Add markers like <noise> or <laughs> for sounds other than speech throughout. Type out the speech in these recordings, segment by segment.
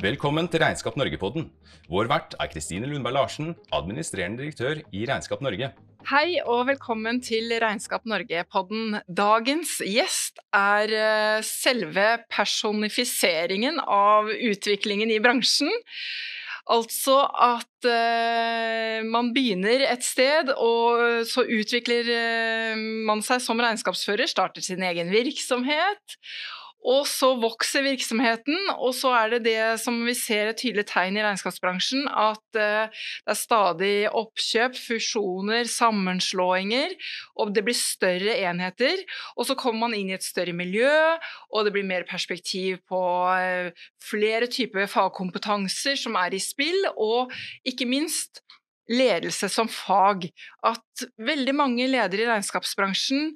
Velkommen til Regnskap Norge-podden. Vår vert er Kristine Lundberg Larsen, administrerende direktør i Regnskap Norge. Hei og velkommen til Regnskap Norge-podden. Dagens gjest er eh, selve personifiseringen av utviklingen i bransjen. Altså at uh, man begynner et sted, og så utvikler uh, man seg som regnskapsfører, starter sin egen virksomhet. Og så vokser virksomheten, og så er det det som vi ser et tydelig tegn i regnskapsbransjen, at uh, det er stadig oppkjøp, fusjoner, sammenslåinger, og det blir større enheter. Og så kommer man inn i et større miljø, og det blir mer perspektiv på uh, flere typer fagkompetanser som er i spill, og ikke minst ledelse som fag. At veldig mange ledere i regnskapsbransjen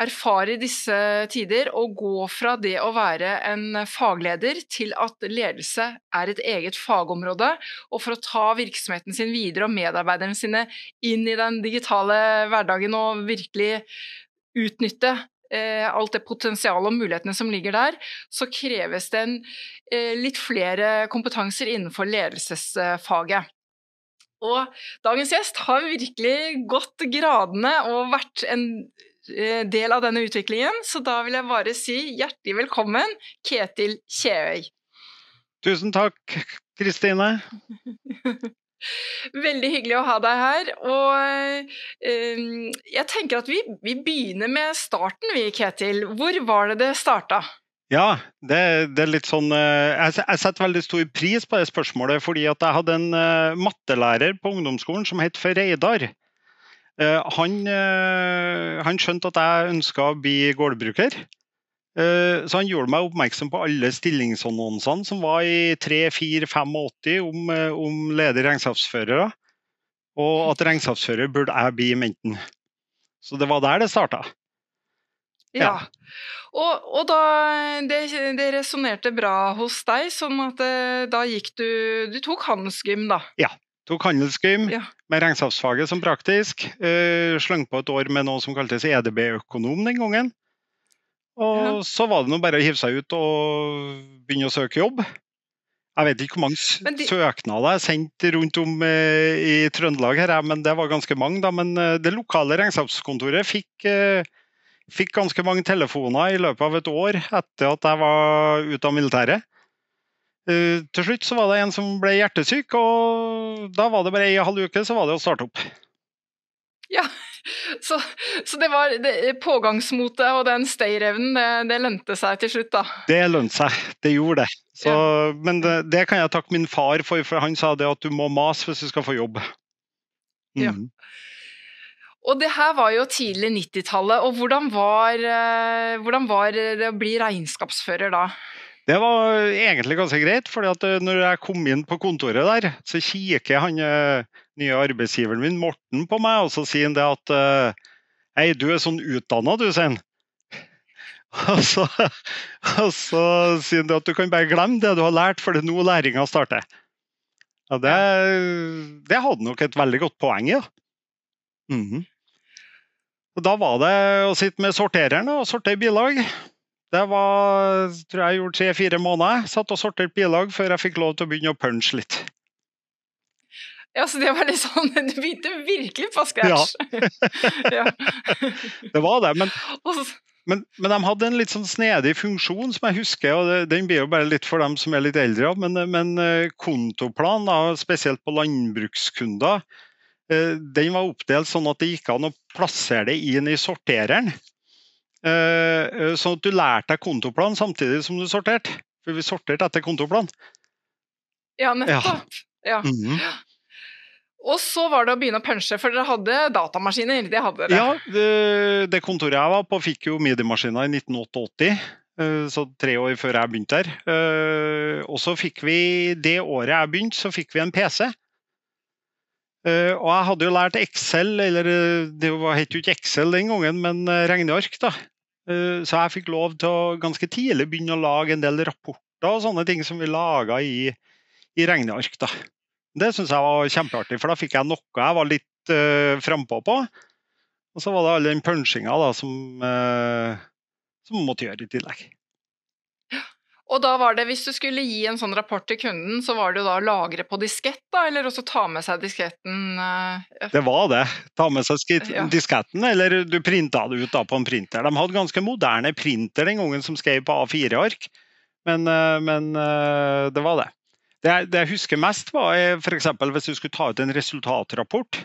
erfare i disse tider å gå fra det å være en fagleder til at ledelse er et eget fagområde, og for å ta virksomheten sin videre og medarbeiderne sine inn i den digitale hverdagen og virkelig utnytte eh, alt det potensialet og mulighetene som ligger der, så kreves det en, eh, litt flere kompetanser innenfor ledelsesfaget. Og dagens gjest har virkelig gått gradene og vært en del av denne utviklingen, så da vil jeg bare si hjertelig velkommen, Ketil Kjeøy. Tusen takk, Kristine. <laughs> Veldig hyggelig å ha deg her. Og eh, jeg tenker at vi, vi, begynner med starten, vi, Ketil. Hvor var det det starta? Ja, det, det, er litt sånn uh, jeg, jeg, setter veldig stor pris på det spørsmålet, fordi at jeg hadde en uh, mattelærer på ungdomsskolen som het Reidar. Eh, han, eh, han, skjønte at jeg ønska å bli gårdbruker. Eh, så han gjorde meg oppmerksom på alle stillingsannonsene som var i 3-4-85 om, om ledige regnskapsførere. Og at regnskapsfører burde jeg bli i Menten. Så det var der det starta. Ja. ja. Og, og, da Det, det resonnerte bra hos deg, sånn at da gikk du Du tok handelsgym, da? Ja, Tok handelsgym ja. med regnskapsfaget som praktisk. Uh, slang på et år med noe som kaltes EDB-økonom den gangen. Og ja. så var det nå bare å hive seg ut og begynne å søke jobb. Jeg vet ikke hvor mange de... søknader jeg sendte rundt om uh, i Trøndelag, her, men det var ganske mange. Da. Men uh, det lokale regnskapskontoret fikk, fikk ganske mange telefoner i løpet av et år etter at jeg var ute av militæret. Uh, til slutt så var det en som ble hjertesyk, og da var det bare ei halv uke så var det å starte opp. Ja, så, så det var det, pågangsmotet og den stayerevnen, det, det lønte seg til slutt, da? Det lønte seg, det gjorde det. Så, ja. Men det, det, kan jeg takke min far for, for han sa det at du må mase hvis du skal få jobb. Mm. Ja. Og det her var jo tidlig 90-tallet, og hvordan var, eh, hvordan var det å bli regnskapsfører da? Det var egentlig ganske greit, for eh, når jeg kom inn på kontoret der, så kikker han eh, nye arbeidsgiveren min, Morten, på meg, og så sier han det at eh, Hei, du er sånn utdanna, du, sier han. <laughs> Og så, og så sier han at du kan bare glemme det du har lært, for det er nå læringa starter. Ja, det, det, hadde nok et veldig godt poeng i. Ja. Mm -hmm. Da var det å sitte med sortereren og sortere bilag. Det var tror jeg gjorde tre-fire måneder. Satt og sorterte bilag før jeg fikk lov til å begynne å punche litt. Ja, så det var litt sånn <laughs> Du begynte virkelig på scratch. Ja. <laughs> <laughs> det var det. Men, men, men, de hadde en litt sånn snedig funksjon som jeg husker, og den blir jo bare litt for dem som er litt eldre. Men, men eh, kontoplan, da, spesielt på landbrukskunder, eh, den var oppdelt sånn at det gikk an å plassere det inn i sortereren. Eh, eh, sånn at du lærte deg kontoplan samtidig som du sorterte. For vi sorterte etter kontoplan. Ja, nettopp. Ja. Mm -hmm. Og så var det å begynne å punche, for dere hadde datamaskiner? Det hadde dere. Ja, det, det kontoret jeg var på fikk jo midi-maskiner i 1988. Eh, så tre år før jeg begynte der. Og så fikk vi, det året jeg begynte, så fikk vi en PC. Og jeg hadde jo lært Excel, eller det het jo ikke Excel den gangen, men regneark. da. Eh, så jeg fikk lov til å ganske tidlig begynne å lage en del rapporter og sånne ting som vi laga i, i, regneark. Da. Det syns jeg var kjempeartig, for da fikk jeg noe jeg var litt uh, frampå på. Og så var det all den punchinga som, uh, som måtte gjøre i tillegg. Og da var det, hvis du skulle gi en sånn rapport til kunden, så var det jo da å lagre på diskett, da, eller også ta med seg disketten? Uh, det var det. Ta med seg Ja. disketten, eller du printa det ut da på en printer. De hadde ganske moderne printer den gangen som skrev på A4-ark, men, uh, men uh, det var det. Det jeg, det jeg husker mest, var f.eks. hvis du skulle ta ut en resultatrapport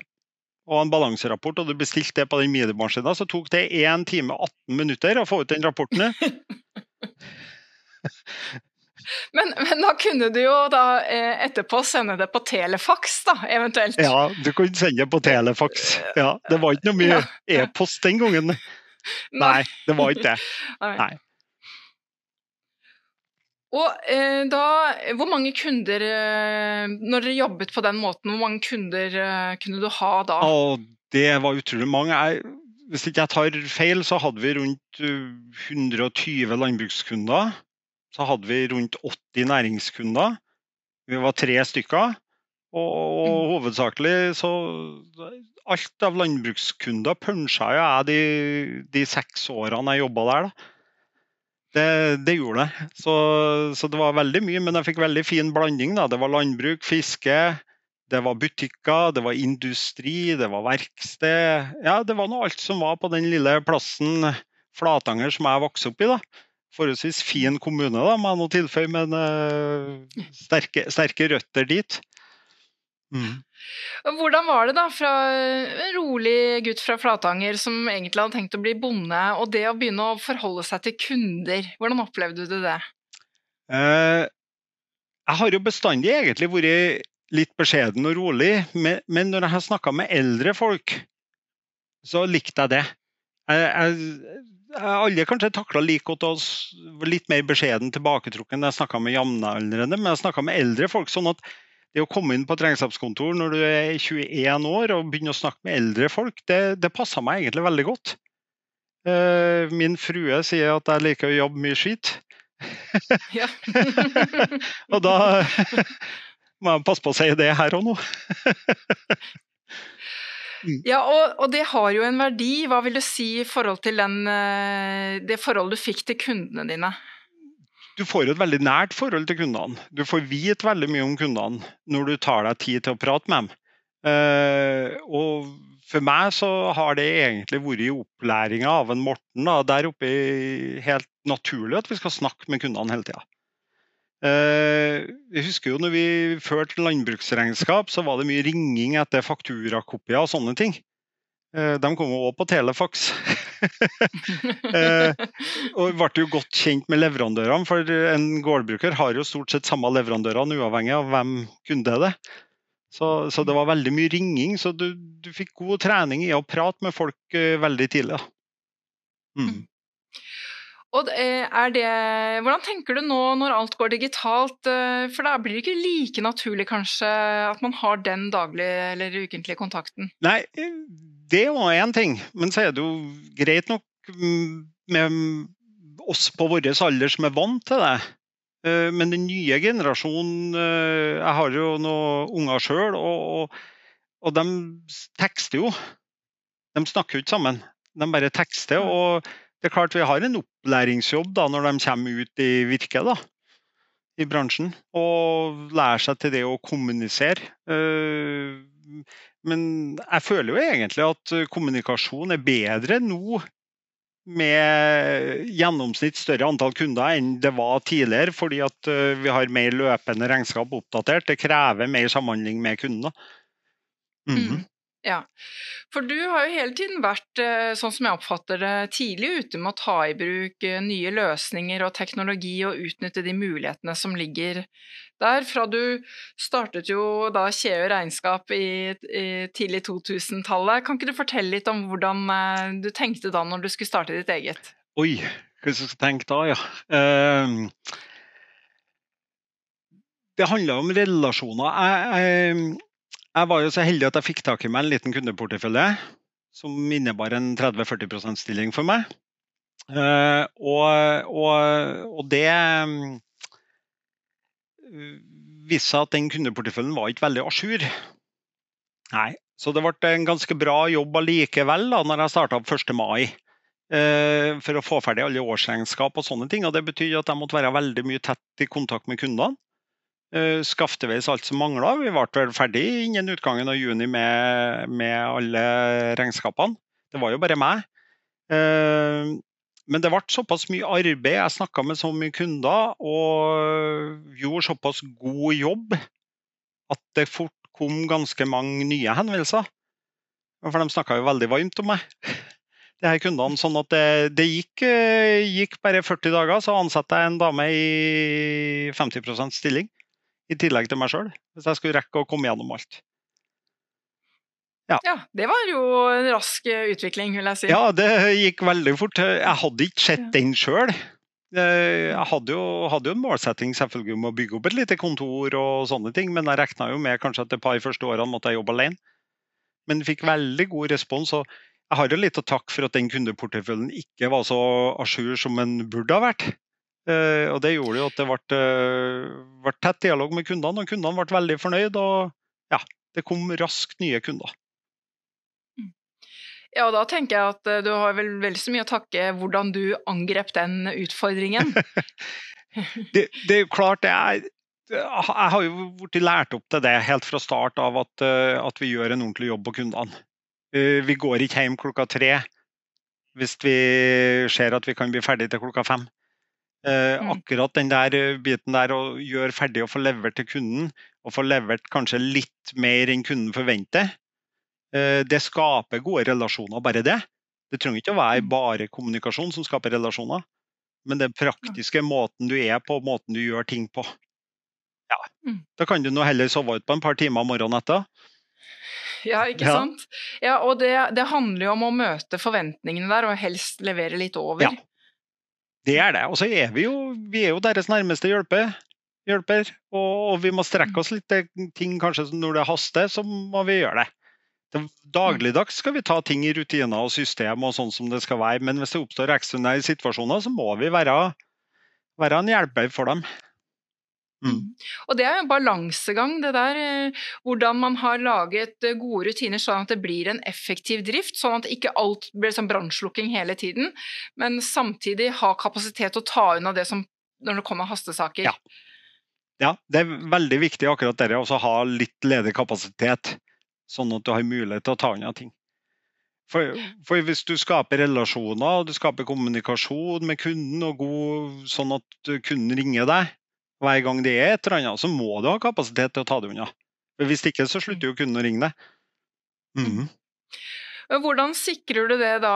og en balanserapport, og du bestilte det på den minimaskinen, så tok det 1 time og 18 minutter å få ut den rapporten. <laughs> Men, men, da kunne du jo da eh, etterpå sende det på telefax, da, eventuelt? Ja, du kunne sende det på telefax. Ja, det var ikke noe mye e-post den gangen. <laughs> Nei, det var ikke det. <laughs> Nei. Og eh, da, Hvor mange kunder, eh, når dere jobbet på den måten, hvor mange kunder kunne du ha da? Å, det var utrolig mange. Jeg, hvis ikke jeg tar feil, så hadde vi rundt 120 landbrukskunder så hadde vi rundt 80 næringskunder. Vi var tre stykker. Og, og mm. hovedsakelig så Alt av landbrukskunder punsja jeg de, de seks årene jeg jobba der. da. Det, det, gjorde det. Så, så, det var veldig mye, men jeg fikk veldig fin blanding. Da. Det var landbruk, fiske, det var butikker, det var industri, det var verksted. Ja, det var noe alt som var på den lille plassen Flatanger som jeg vokste opp i. da forholdsvis fin kommune, da, må jeg nå tilføye, men uh, sterke, sterke, røtter dit. Mm. Hvordan var det da, fra en rolig gutt fra Flatanger som egentlig hadde tenkt å bli bonde, og det å begynne å forholde seg til kunder, hvordan opplevde du det? Uh, jeg har jo bestandig egentlig vært litt beskjeden og rolig, men, men når jeg har snakka med eldre folk, så likte jeg det. Jeg, jeg, alle kanskje takla like godt og litt mer beskjeden tilbaketrukken da jeg snakka med jevnaldrende, men jeg snakka med eldre folk. sånn at det å komme inn på et regnskapskontor når du er 21 år og begynne å snakke med eldre folk, det, det passa meg egentlig veldig godt. Uh, min frue sier at jeg liker å jobbe mye skit. <laughs> og da må jeg passe på å si det her og nå. <laughs> Mm. Ja, og, og, det har jo en verdi. Hva vil du si i forhold til den, eh, det forholdet du fikk til kundene dine? Du får jo et veldig nært forhold til kundene. Du får vite veldig mye om kundene når du tar deg tid til å prate med dem. Uh, og for meg så har det egentlig vært i opplæringa av en Morten da, der oppe helt naturlig at vi skal snakke med kundene hele tida. Eh, jeg husker jo når vi førte landbruksregnskap, så var det mye ringing etter fakturakopier og sånne ting. Eh, de kom jo òg på telefax. <laughs> Eh, og vi ble jo godt kjent med leverandørene, for en gårdbruker har jo stort sett samme leverandørene, uavhengig av hvem kunde det. Så, så, det var veldig mye ringing, så du, du fikk god trening i å prate med folk veldig tidlig. Mm. Mm. Og er det, hvordan tenker du nå når alt går digitalt, eh, for da blir det ikke like naturlig kanskje at man har den daglige eller ukentlige kontakten? Nei, det er jo én ting, men så er det jo greit nok med oss på vår alder som er vant til det. Eh, men den nye generasjonen eh, Jeg har jo noen unger sjøl, og, og, de tekster jo. De snakker jo ikke sammen, de bare tekster. og det er klart Vi har en opplæringsjobb da, når de kommer ut i virket da, i bransjen. Og lærer seg til det å kommunisere. Eh, men jeg føler jo egentlig at kommunikasjon er bedre nå med gjennomsnitt større antall kunder enn det var tidligere, fordi at eh, vi har mer løpende regnskap oppdatert. Det krever mer samhandling med kundene. Mm -hmm. Ja, for du har jo hele tiden vært, eh, sånn som jeg oppfatter det, tidlig ute med å ta i bruk eh, nye løsninger og teknologi og utnytte de mulighetene som ligger der. Fra du startet jo da Kjeø regnskap i, i tidlig 2000-tallet. Kan ikke du fortelle litt om hvordan eh, du tenkte da når du skulle starte ditt eget? Oi, hva skal jeg tenke da, ja. Um det handler om relasjoner. Jeg, jeg jeg var jo så heldig at jeg fikk tak i meg en liten kundeportefølje som innebar en 30-40 %-stilling for meg. Uh, og, og, og, det uh, viste seg at den kundeporteføljen var ikke veldig à jour. Nei. Så det ble en ganske bra jobb allikevel da når jeg starta opp 1. mai eh, for å få ferdig alle årsregnskap og sånne ting. og Det betyr at jeg måtte være veldig mye tett i kontakt med kundene. Eh, Skafteveis alt som mangla. Vi ble vel ferdig innen utgangen av juni med, med alle regnskapene. Det var jo bare meg. Eh, Men det ble såpass mye arbeid, jeg snakka med så mye kunder og gjorde såpass god jobb at det fort kom ganske mange nye henvendelser. For de snakka jo veldig varmt om meg, de her kundene. Sånn at det, det gikk, eh, gikk bare 40 dager, så ansatte jeg en dame i 50% stilling. I tillegg til meg sjøl, hvis jeg skulle rekke å komme gjennom alt. Ja, det var jo en rask eh, utvikling, vil jeg si. Ja, det gikk veldig fort. Jeg hadde ikke sett den sjøl. Jeg hadde jo, hadde jo en målsetting selvfølgelig om å bygge opp et lite kontor, og sånne ting, men jeg regna jo med kanskje at et par første årene måtte jeg jobbe alene. Men fikk veldig god respons. og Jeg har jo litt å takke for at den kundeporteføljen ikke var så à jour som den burde ha vært. Eh, og Det gjorde jo at det ble, eh, ble tett dialog med kundene, og kundene ble veldig fornøyd. Og ja, det kom raskt nye kunder. Ja, da tenker jeg at eh, du har vel veldig så mye å takke hvordan du angrep den utfordringen. <laughs> det, det er jo klart det er Jeg har jo blitt lært opp til det helt fra start av at, at vi gjør en ordentlig jobb på kundene. Vi går ikke hjem klokka tre hvis vi ser at vi kan bli ferdig til klokka fem. Eh, Mm. Akkurat den der eh, biten der å gjøre ferdig og få levert til kunden, og få levert kanskje litt mer enn kunden forventer, eh, det skaper gode relasjoner, bare det. Det trenger ikke å være Mm. bare kommunikasjon som skaper relasjoner, men den praktiske måten du er på, måten du gjør ting på. Ja. Mm. Da kan du nå heller sove ut på en par timer morgenen etter. Ja, ikke Ja. sant? Ja, og det, det handler jo om å møte forventningene der, og helst levere litt over. Ja. Det er det. Og så er vi jo, vi er jo deres nærmeste hjelper. hjelper og, og vi må strekke oss litt ting kanskje når det haster, så må vi gjøre det. det. Dagligdags skal vi ta ting i rutiner og system og sånn som det skal være, men hvis det oppstår ekstraordinære situasjoner, så må vi være, være en hjelper for dem. Mm. Og det er jo en balansegang, det der. eh, Hvordan man har laget eh, gode rutiner sånn at det blir en effektiv drift. Sånn at ikke alt blir sånn brannslukking hele tiden, men samtidig ha kapasitet til å ta unna det som når det kommer hastesaker. Ja. Ja, det er veldig viktig akkurat dere å ha litt ledig kapasitet, sånn at du har mulighet til å ta unna ting. For, for hvis du skaper relasjoner og du skaper kommunikasjon med kunden, og god, sånn at kunden ringer deg hver gang det er et eller annet, så må du ha kapasitet til å ta det unna. Hvis ikke så slutter jo kunden å ringe deg. Mm. Men Hvordan sikrer du det da?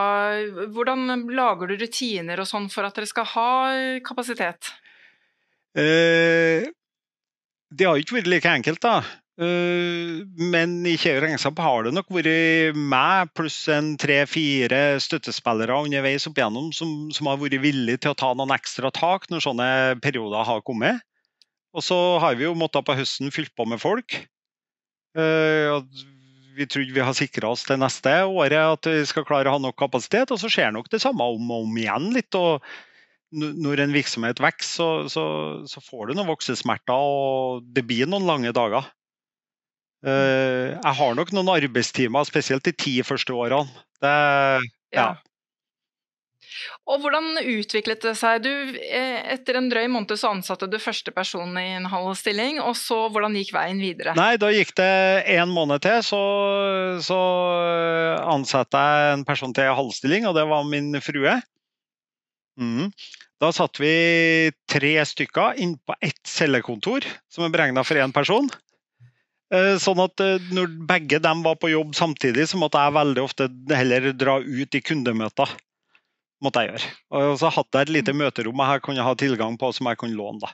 Hvordan lager du rutiner og sånn for at dere skal ha eh, kapasitet? Eh, det har ikke vært like enkelt, da. Eh, men i Kjeu regnskap har det nok vært meg pluss en tre-fire støttespillere underveis opp igjennom som, som har vært villige til å ta noen ekstra tak når sånne perioder har kommet. Og så har vi jo måttet på høsten fylt på med folk. Eh, vi trodde vi har sikra oss det neste året at vi skal klare å ha nok kapasitet, og så skjer nok det samme om og om igjen litt. og når en virksomhet vokser, så, så, så får du noen voksesmerter, og det blir noen lange dager. Eh, jeg har nok noen arbeidstimer, spesielt de ti første årene. Det, ja. Og hvordan utviklet det seg? Du, eh, etter en drøy måned så ansatte du første person i en halv stilling, og så hvordan gikk veien videre? Nei, da gikk det en måned til, så, så ansatte jeg en person til i halvstilling, og det var min frue. Mm. Da satt vi tre stykker inn på ett cellekontor, som er beregna for én person. Eh, Sånn at eh, når begge dem var på jobb samtidig, så måtte jeg veldig ofte heller dra ut i kundemøter. Måtte jeg gjøre. Og så hadde jeg et lite møterom jeg kunne ha tilgang på, som jeg kunne låne. da.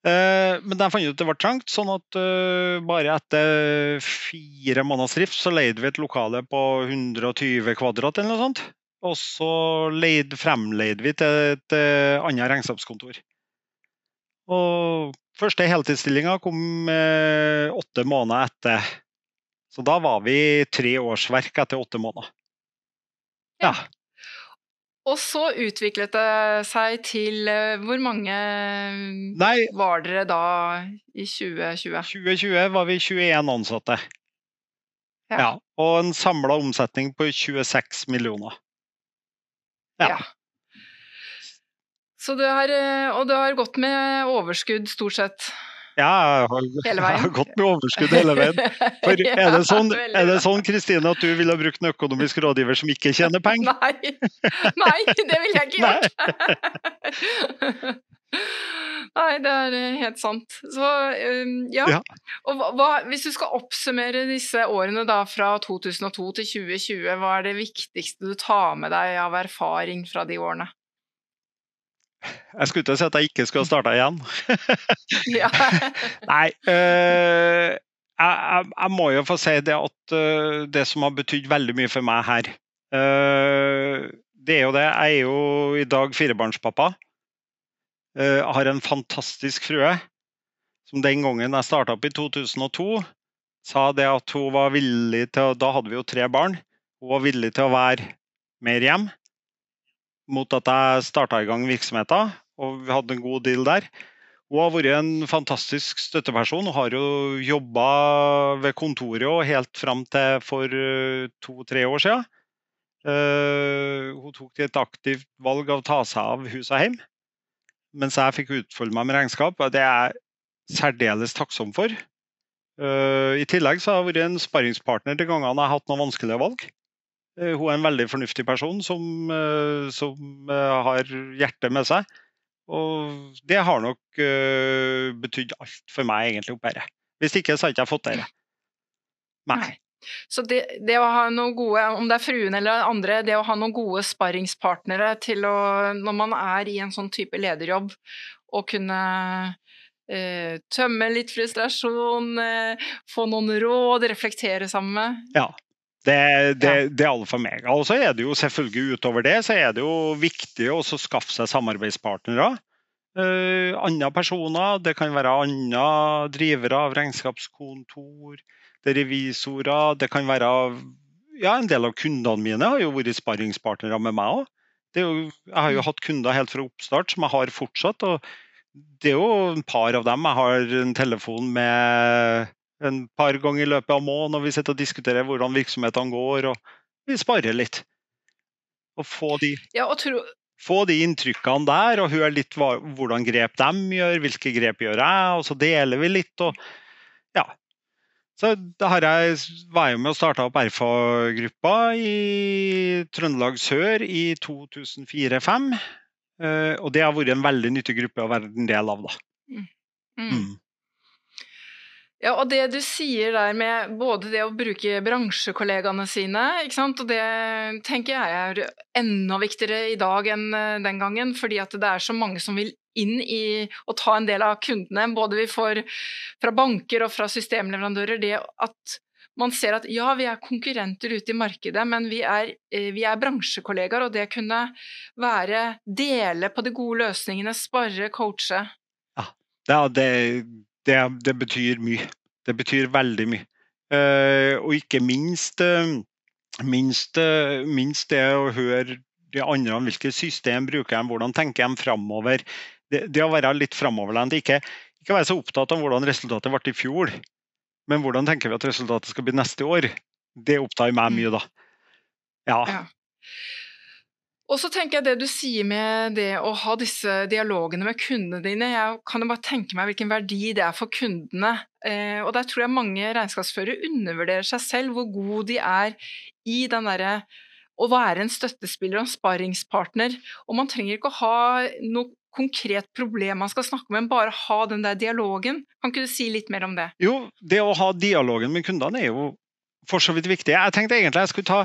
Eh, Men de fant ut at det var trangt, sånn at eh, bare etter fire måneders drift så leide vi et lokale på 120 kvadrat eller noe sånt. Og så leid, fremleide vi til et eh, annet regnskapskontor. Og første heltidsstillinga kom åtte måneder etter. Så da var vi tre årsverk etter åtte måneder. Ja. Og så utviklet det seg til eh, Hvor mange Nei, var dere da i 2020? 2020 var vi 21 ansatte. Ja. Ja, og en samla omsetning på 26 millioner. Ja. Så du har, eh, og du har gått med overskudd stort sett Ja, jeg har, jeg har gått med overskudd hele veien. <laughs> For er det sånn, er det sånn Kristine, at du ville ha brukt en økonomisk rådgiver som ikke tjener penger? Nei, nei, det ville jeg ikke gjort. Nei, <laughs> det er eh, helt sant. Så um, ja. Ja. Og hva- hvis du skal oppsummere disse årene da fra 2002 til 2020, hva er det viktigste du tar med deg av erfaring fra de årene? Jeg skulle ikke si at jeg ikke skulle ha starta igjen. <laughs> Ja. <laughs> Nei, Øh, jeg, jeg, jeg må jo få si det at øh, det som har betydd veldig mye for meg her øh, Det er jo det. Jeg er jo i dag firebarnspappa. Har en fantastisk frue som den gangen jeg starta opp i 2002, sa det at hun var villig til å Da hadde vi jo tre barn. Hun var villig til å være mer hjem mot at jeg starta i gang virksomheten, og vi hadde en god deal der. Hun har vært en fantastisk støtteperson. og har jo jobba ved kontoret helt fram til for eh, to-tre år siden. Eh, hun tok et aktivt valg av å ta seg av hus og hjem, mens jeg fikk utfolde meg med regnskap. Det er jeg særdeles takksom for. Eh, I tillegg så har jeg vært en sparringspartner de gangene jeg har hatt noen vanskelige valg. Eh, Hun er en veldig fornuftig person som, eh, som eh, har hjertet med seg. Og det har nok uh, betydd alt for meg egentlig oppe her. Hvis ikke så hadde ikke jeg fått det. Nei. Så det, det å ha noen gode, om det er fruen eller andre, det å ha noen gode sparringspartnere til å, når man er i en sånn type lederjobb, å kunne eh, tømme litt frustrasjon, eh, få noen råd, reflektere sammen med. Ja. Det, det, det er alle for meg. Og så er det jo selvfølgelig utover det så er det jo viktig å skaffe seg samarbeidspartnere. Uh, andre personer, det kan være andre drivere av regnskapskontor, det er revisorer, det kan være ja, En del av kundene mine har jo vært sparringspartnere med meg òg. Jeg har jo hatt kunder helt fra oppstart som jeg har fortsatt. og Det er jo en par av dem jeg har en telefon med en par ganger i løpet av måneden, og vi sitter og diskuterer hvordan virksomhetene går, og vi sparer litt. Og få de, Ja, og tro, få de inntrykkene der, og høre litt hva, hvordan grep de gjør, hvilke grep gjør jeg, og så deler vi litt. og ja. Så da har jeg var jeg med og starta opp RFA-gruppa i Trøndelag Sør i 2004-2005. Og det har vært en veldig nyttig gruppe å være en del av. da. mm. Mm. Ja, og det du sier der med både det å bruke bransjekollegaene sine, ikke sant, og det tenker jeg er enda viktigere i dag enn eh, den gangen, fordi at det er så mange som vil inn i å ta en del av kundene, både vi får fra banker og fra systemleverandører, det at man ser at ja, vi er konkurrenter ute i markedet, men vi er, eh, vi er bransjekollegaer, og det kunne være dele på de gode løsningene, spare, coache. Ja, det, det, det betyr mye. Det betyr veldig mye. Eh, og ikke minst, eh, minst, eh, minst det å høre de andre om hvilket system bruker de, hvordan tenker de framover. Det, det å være litt framoverlent. Ikke, ikke være så opptatt av hvordan resultatet ble i fjor, men hvordan tenker vi at resultatet skal bli neste år. Det opptar meg mye, da. Ja. Ja. Og så tenker jeg det du sier med det å ha disse dialogene med kundene dine, jeg kan jo bare tenke meg hvilken verdi det er for kundene. Eh, og der tror jeg mange regnskapsførere undervurderer seg selv, hvor gode de er i den derre å være en støttespiller og en sparringspartner. Og man trenger ikke å ha noe konkret problem man skal snakke med, men bare ha den der dialogen. Kan ikke du si litt mer om det? Jo, det å ha dialogen med kundene er jo for så vidt viktig. Jeg tenkte egentlig jeg skulle ta,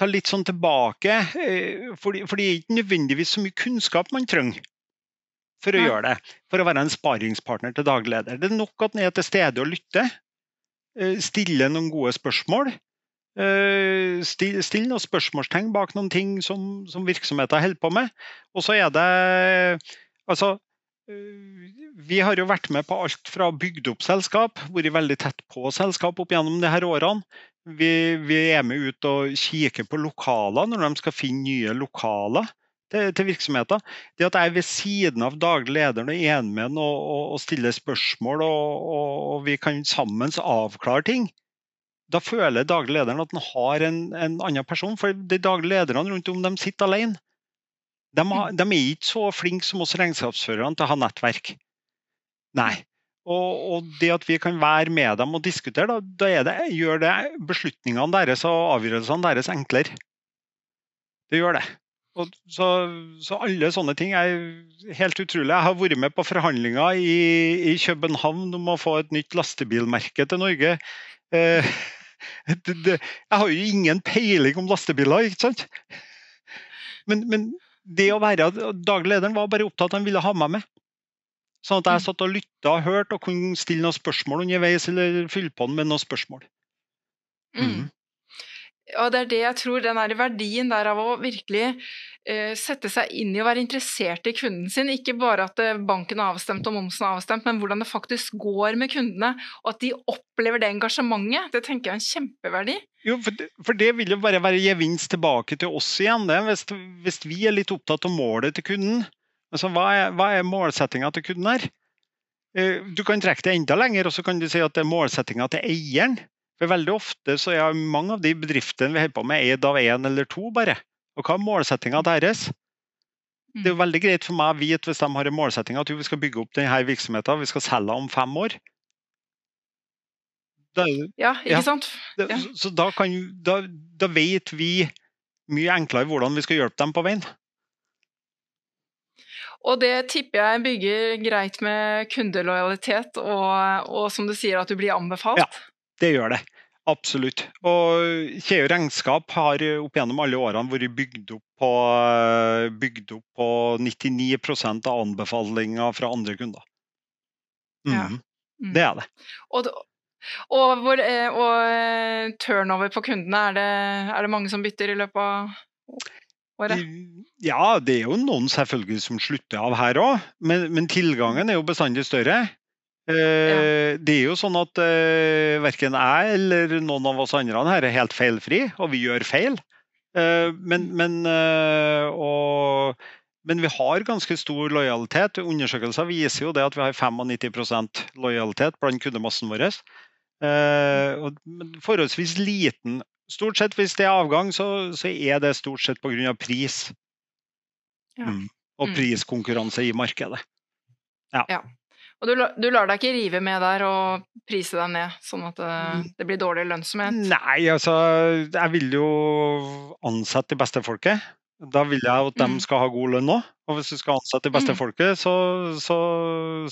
ta litt sånn tilbake, For, fordi, fordi det er ikke nødvendigvis så mye kunnskap man trenger for å Nei. gjøre det. For å være en sparringspartner til dagleder. Det er nok at en er til stede og lytter. eh, Stille noen gode spørsmål. eh, Still, still noen spørsmålstegn bak noen ting som, som virksomheten holder på med. Og så er det Altså, eh, vi har jo vært med på alt fra bygd opp selskap, vært veldig tett på selskap opp gjennom de her årene. Vi, vi er med ut og kikker på lokaler når de skal finne nye lokaler til, til virksomheter. Det at jeg er ved siden av daglig leder og er med ham og, og, og stiller spørsmål, og, og, vi kan sammen avklare ting, da føler daglig lederen at han har en, en annen person. For de daglige lederne rundt om de sitter alene. De, har, de er ikke så flinke som oss regnskapsførerne til å ha nettverk. Nei. Og, og det at vi kan være med dem og diskutere, da, da det, gjør det beslutningene deres og avgjørelsene deres enklere. Det gjør det. Og så, så alle sånne ting er helt utrolig. Jeg har vært med på forhandlinger i, i København om å få et nytt lastebilmerke til Norge. Eh, <laughs> det, jeg har jo ingen peiling om lastebiler, ikke sant? Men, men det å være daglig lederen var bare opptatt av at han ville ha meg med. Sånn at jeg satt og lytta og hørte og kunne stille noen spørsmål underveis, eller fylle på den med noen spørsmål. Mm. Og det er det jeg tror, den der verdien der av å virkelig eh, sette seg inn i å være interessert i kunden sin. Ikke bare at eh, banken er avstemt og momsen er avstemt, men hvordan det faktisk går med kundene. Og at de opplever det engasjementet. Det tenker jeg er en kjempeverdi. Jo, for det, for det vil jo bare være gevinst tilbake til oss igjen. Det. Hvis, hvis vi er litt opptatt av målet til kunden, Altså, hva er, hva er målsettinga til kunden her? Eh, du kan trekke det enda lenger, og så kan du si at det er målsettinga til eieren. For Veldig ofte så er mange av de bedriftene vi holder på med, eid av én eller to bare. Og hva er målsettinga deres? Det er jo veldig greit for meg å vite hvis de har en målsetting at vi skal bygge opp denne virksomheten, vi skal selge om fem år. Da, ja, ikke ja. sant? Ja. Så, så da, kan, da, da vet vi mye enklere hvordan vi skal hjelpe dem på veien. Og det tipper jeg bygger greit med kundelojalitet, og, og, som du sier, at du blir anbefalt? Ja, det gjør det. Absolutt. Og Kjeo regnskap har opp gjennom alle årene vært bygd opp på, bygd opp på 99% av anbefalinger fra andre kunder. Mm. Ja. Mm. Det er det. Og, og, hvor, eh, og, eh, turnover på kundene, er det, er det mange som bytter i løpet av året? Ja, det er jo noen selvfølgelig som slutter av her òg, men, men, tilgangen er jo bestandig større. Eh, ja. Det er jo sånn at eh, verken jeg eller noen av oss andre her er helt feilfri, og vi gjør feil. Eh, men, men, eh, og, men, vi har ganske stor lojalitet. Undersøkelser viser jo det at vi har 95% lojalitet blant kundemassen vår. Eh, og forholdsvis liten Stort sett hvis det er avgang, så, så er det stort sett pga. pris. Ja. Mm. Og mm. priskonkurranse i markedet. Ja. ja. Og du, du, lar deg ikke rive med der og prise deg ned, sånn at det, mm. det blir dårlig lønnsomhet? Nei, altså jeg vil jo ansette de beste folket. Da vil jeg at de mm. skal ha god lønn òg. Og hvis du skal ansette de beste mm. folket, så, så,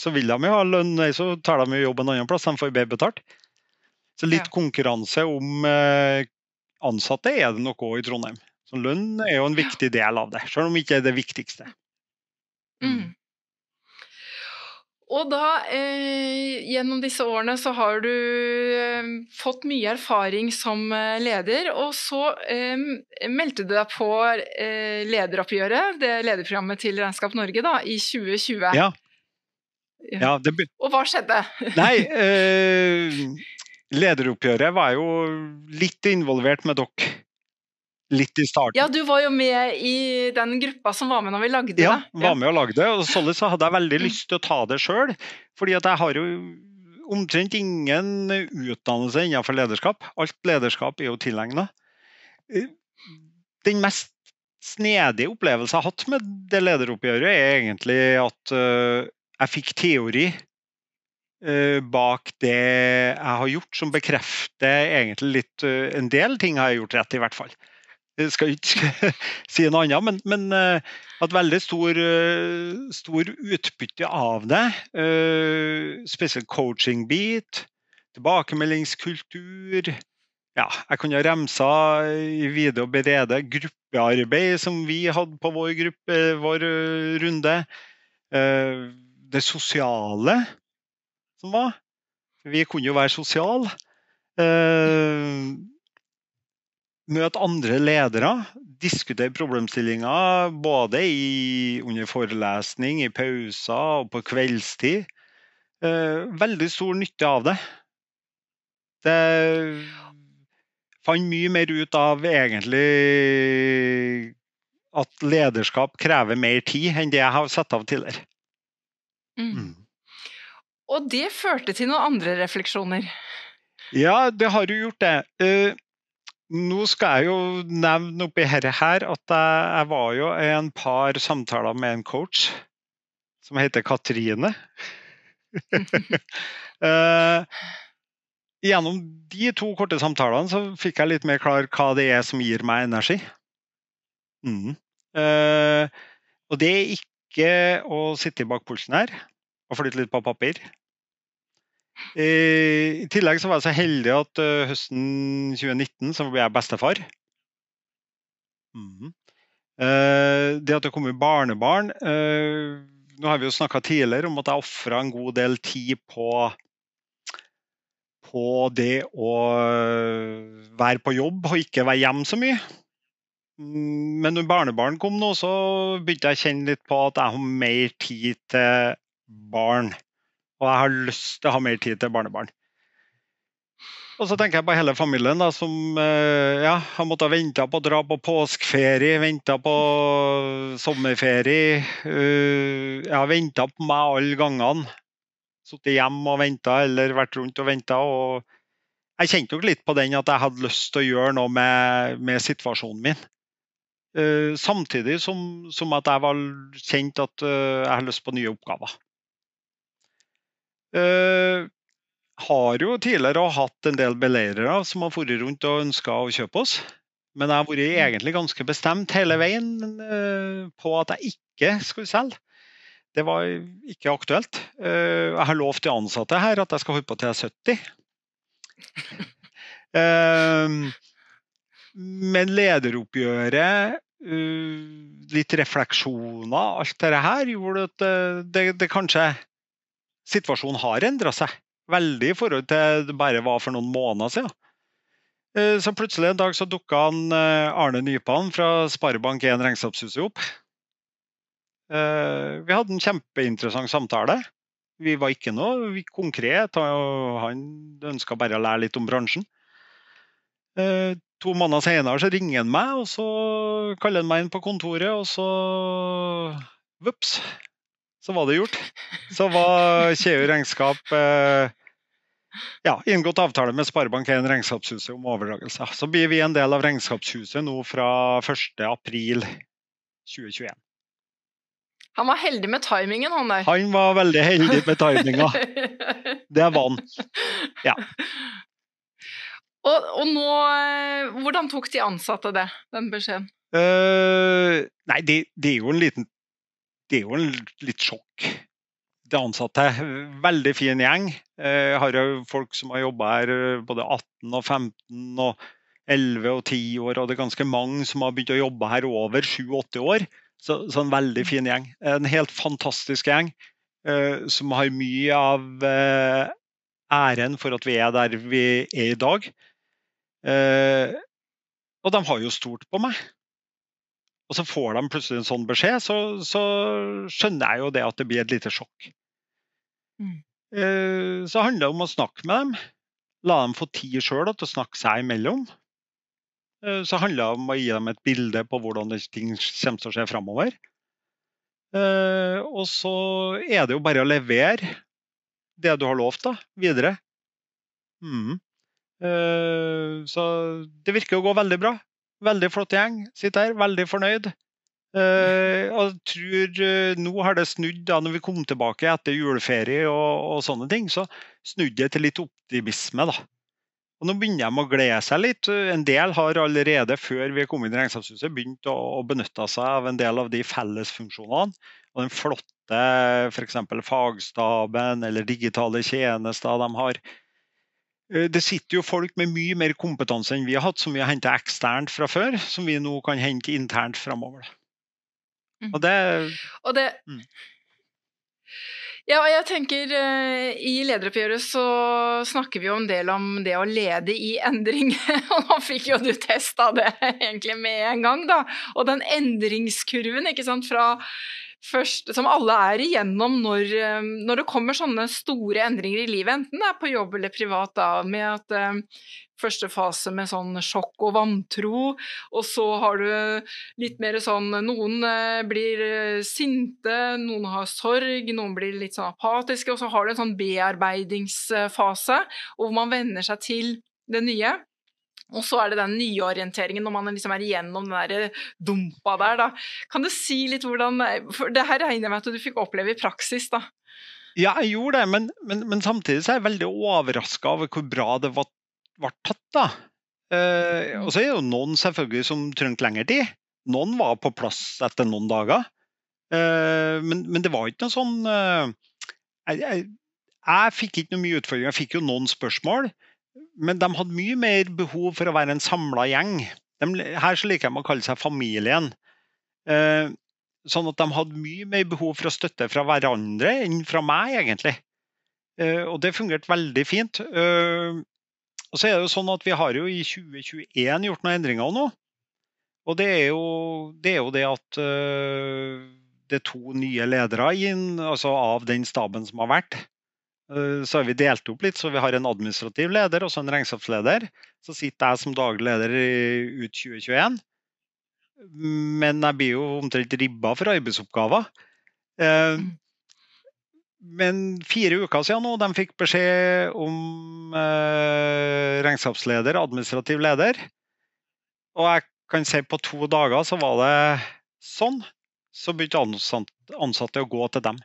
så, vil de jo ha lønn. Så tar de jo jobb en annen plass, de får bedre betalt. Så litt ja. konkurranse om eh, ansatte er det nok òg i Trondheim. Så lønn er jo en viktig del av det, selv om det ikke er det viktigste. Mm. mm. Og da, eh, gjennom disse årene, så har du eh, fått mye erfaring som eh, leder. Og så eh, meldte du deg på eh, lederoppgjøret, det lederprogrammet til Regnskap Norge, da, i 2020. Ja. ja det... Og hva skjedde? Nei, <laughs> eh, lederoppgjøret var jo litt involvert med dere. Litt i starten. Ja, du var jo med i den gruppa som var med når vi lagde det. Ja, var med og lagde det. Og sånn så hadde jeg veldig mm. lyst til å ta det sjøl. Fordi at jeg har jo omtrent ingen utdannelse innenfor lederskap. Alt lederskap er jo tilegna. Den mest snedige opplevelsen jeg har hatt med det lederoppgjøret, er egentlig at eh, jeg fikk teori Eh, bak det jeg har gjort, som bekrefter egentlig litt eh, en del ting har jeg gjort rett, i hvert fall. Jeg skal ikke <laughs> si noe annet, men, men uh, at veldig stor, stor, utbytte av det. spesielt coaching-bit, tilbakemeldingskultur. Ja, jeg kunne ha remsa i vide og berede gruppearbeid som vi hadde på vår, gruppe, vår runde. det sosiale som var. Vi kunne jo være sosiale. Eh, møte andre ledere, diskutere problemstillinger både i, under forelesning, i pauser og på kveldstid. Eh, veldig stor nytte av det. Det fant mye mer ut av egentlig at lederskap krever mer tid enn det jeg har satt av tidligere. Mm. Og det førte til noen andre refleksjoner? Ja, det har jo gjort det. Uh, nå skal jeg jo nevne oppi dette her at jeg, jeg var jo i en par samtaler med en coach som heter Katrine. <laughs> Eh, gjennom de to korte samtalene så fikk jeg litt mer klar hva det er som gir meg energi. Mm. Eh, og det er ikke å sitte bak pulsen her og flytte litt på papir. I tillegg så var jeg så heldig at uh, høsten 2019 så ble jeg bestefar. Mm. Uh, det at det kommer barnebarn uh, Nå har vi jo snakka tidligere om at jeg ofra en god del tid på på det å være på jobb og ikke være hjemme så mye. Mm, Men når barnebarn kom nå, så begynte jeg å kjenne litt på at jeg har mer tid til barn. Og jeg har lyst til å ha mer tid til barnebarn. Og så tenker jeg på hele familien da, som eh, ja, har måttet vente på å dra på påskeferie, vente på sommerferie. Uh, jeg har venta på meg alle gangene. Sittet hjemme og venta eller vært rundt og venta. Jeg kjente nok litt på den at jeg hadde lyst til å gjøre noe med, med situasjonen min. Eh, samtidig som, som at jeg var kjent at eh, jeg har lyst på nye oppgaver. Eh, har jo tidligere hatt en del beleirere som har vært rundt og ønska å kjøpe oss. Men jeg har vært egentlig ganske bestemt hele veien eh, på at jeg ikke skulle selge. Det var ikke aktuelt. Eh, jeg har lovt de ansatte her at jeg skal holde på til jeg er 70. Eh, Men lederoppgjøret, litt refleksjoner, alt dette her gjorde at det, det kanskje Situasjonen har endra seg veldig i forhold til det bare var for noen måneder siden. Eh, Så plutselig en dag så dukka eh, Arne Nypan fra Sparebank1 Regnskapshuset opp. Eh, Vi hadde en kjempeinteressant samtale. Vi var ikke noe konkret, og han ønska bare å lære litt om bransjen. To måneder senere så ringer han meg, og så kaller han meg inn på kontoret, og så Vops, så var det gjort. Så var Kjeu regnskap eh, ja, inngått avtale med Sparebank1 Regnskapshuset om overdragelse. Så blir vi en del av Regnskapshuset nå fra 1.4.2021. Han var heldig med timingen, han der. Han var veldig heldig med timinga. <laughs> Det var han. Ja. og, og nå eh, Hvordan tok de ansatte det, den beskjeden? Uh, nei, det, det er jo en liten Det er jo en litt sjokk. De ansatte. Veldig fin gjeng. Eh, Jeg har jo folk som har jobba her eh, både 18 og 15 og 11 og 10 år, og det er ganske mange som har begynt å jobbe her over 7-8 år. Så, så en veldig fin gjeng. En helt fantastisk gjeng eh, som har mye av eh, æren for at vi er der vi er i dag. Eh, og de har jo stolt på meg. Og så får de plutselig en sånn beskjed, så, så skjønner jeg jo det at det blir et lite sjokk. Mm. Eh, Så handler det om å snakke med dem. La dem få tid sjøl til å snakke seg imellom. Eh, Så handler det om å gi dem et bilde på hvordan ting kommer til å skje framover. Eh, Og så er det jo bare å levere det du har lovt, da, videre. Eh, Så det virker å gå veldig bra. Veldig flott gjeng. Sitter her, veldig fornøyd. Uh, og tror uh, nå har det snudd, da når vi kom tilbake etter juleferie og, og sånne ting, så snudde det til litt optimisme. da. Og Nå begynner de å glede seg litt. En del har allerede før vi kom inn i Regnskapshuset begynt å, å benytte seg av en del av de fellesfunksjonene. Og den flotte f.eks. fagstaben eller digitale tjenester de har. Eh, Det sitter jo folk med mye mer kompetanse enn vi har hatt, som vi har henta eksternt fra før, som vi nå kan hente internt framover. Mm. Og det Og det Mm. Ja, og jeg tenker eh, i lederoppgjøret så snakker vi jo en del om det å lede i endring. <laughs> Og nå fikk jo du testa det <laughs> egentlig med en gang, da. Og den endringskurven, ikke sant, fra først, som alle er igjennom når, eh, når det kommer sånne store endringer i livet, enten det er på jobb eller privat, da, med at eh, første fase med sånn sjokk og vantro, og så har du litt mer sånn Noen eh, blir sinte, noen har sorg, noen blir litt sånn apatiske, og så har du en sånn bearbeidingsfase hvor man venner seg til det nye. Og så er det den nyorienteringen når man liksom er igjennom den der dumpa der. Da. Kan du si litt hvordan For det her regner jeg med at du fikk oppleve i praksis, da. Ja, jeg gjorde det, men, men, men samtidig så er jeg veldig overraska over hvor bra det var, var tatt. da. Eh, og så er det jo noen selvfølgelig som trengte lengre tid. Noen var på plass etter noen dager. Eh, men, men, det var ikke noe sånn eh, jeg, jeg, jeg, fikk ikke noe mye utfordringer. Jeg fikk jo noen spørsmål. Men de hadde mye mer behov for å være en samla gjeng. De, her så liker de å kalle seg familien. Eh, sånn at de hadde mye mer behov for å støtte fra hverandre enn fra meg, egentlig. Eh, og det fungerte veldig fint. Eh, og så er det jo sånn at Vi har jo i 2021 gjort noen endringer nå. Og det er jo det, er jo det at uh, det er to nye ledere inn, altså av den staben som har vært. Eh, så har vi delt opp litt, så vi har en administrativ leder og en regnskapsleder. Så sitter jeg som daglig leder ut 2021. Men jeg blir jo omtrent ribba for arbeidsoppgaver. Eh, mm. Men fire uker siden nå, de fikk beskjed om eh, regnskapsleder, administrativ leder. Og jeg kan si på to dager så var det sånn. Så begynte ansatte å gå til dem.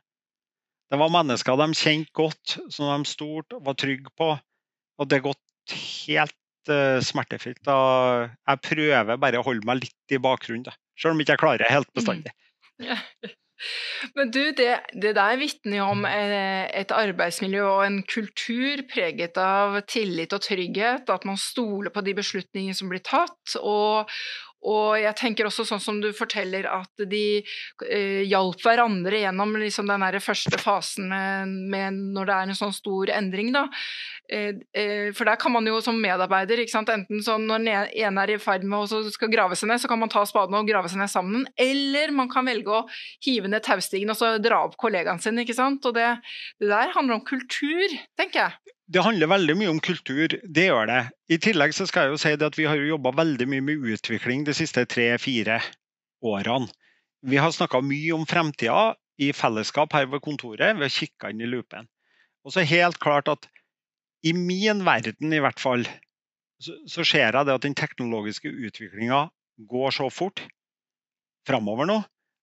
Det var mennesker de kjente godt, som de stolte var trygge på. Og det har gått helt uh, smertefritt. Jeg prøver bare å holde meg litt i bakgrunnen, da. selv om jeg ikke klarer det helt bestandig. Mm. <laughs> Ja. Men du, det, det der vitner jo om eh, et arbeidsmiljø og en kultur preget av tillit og trygghet, at man stoler på de beslutningene som blir tatt, og, og jeg tenker også sånn som du forteller, at de eh, hjalp hverandre gjennom liksom den første fasen med, med, når det er en sånn stor endring. Da. Eh, eh, for der kan man jo som medarbeider, enten sånn når den ene er i ferd med å skal grave seg ned, så kan man ta spaden og grave seg ned sammen. Eller man kan velge å hive ned taustigen og så dra opp kollegaen sin. ikke sant? Og det, det der handler om kultur, tenker jeg. Det handler veldig mye om kultur, det gjør det. I tillegg så skal jeg jo si at vi har jobba veldig mye med utvikling de siste tre-fire årene. Vi har snakka mye om fremtida i fellesskap her ved kontoret. Vi har kikka inn i loopen. Og så helt klart at i min verden i hvert fall, så, så ser jeg det at den teknologiske utviklinga går så fort framover nå.